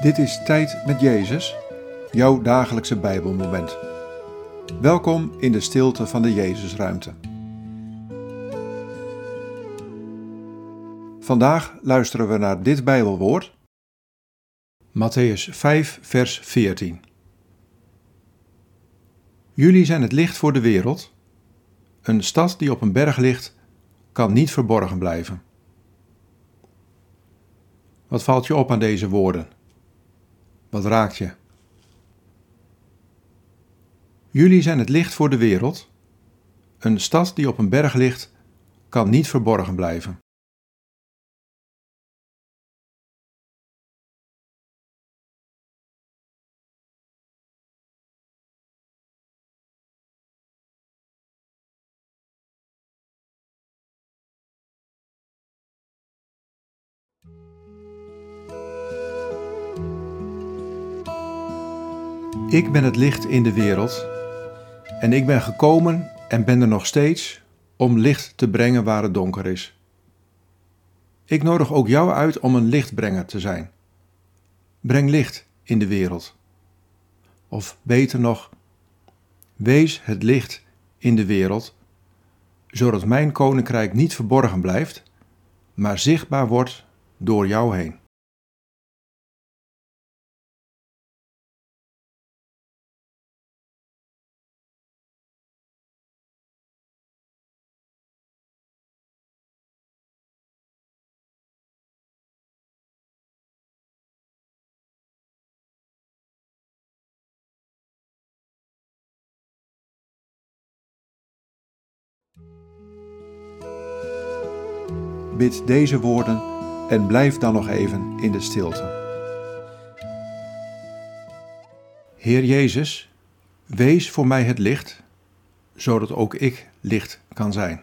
Dit is Tijd met Jezus, jouw dagelijkse Bijbelmoment. Welkom in de stilte van de Jezusruimte. Vandaag luisteren we naar dit Bijbelwoord. Matthäus 5, vers 14. Jullie zijn het licht voor de wereld. Een stad die op een berg ligt, kan niet verborgen blijven. Wat valt je op aan deze woorden? Wat raakt je? Jullie zijn het licht voor de wereld. Een stad die op een berg ligt, kan niet verborgen blijven. Ik ben het licht in de wereld en ik ben gekomen en ben er nog steeds om licht te brengen waar het donker is. Ik nodig ook jou uit om een lichtbrenger te zijn. Breng licht in de wereld. Of beter nog, wees het licht in de wereld, zodat mijn koninkrijk niet verborgen blijft, maar zichtbaar wordt door jou heen. Bid deze woorden en blijf dan nog even in de stilte. Heer Jezus, wees voor mij het licht, zodat ook ik licht kan zijn.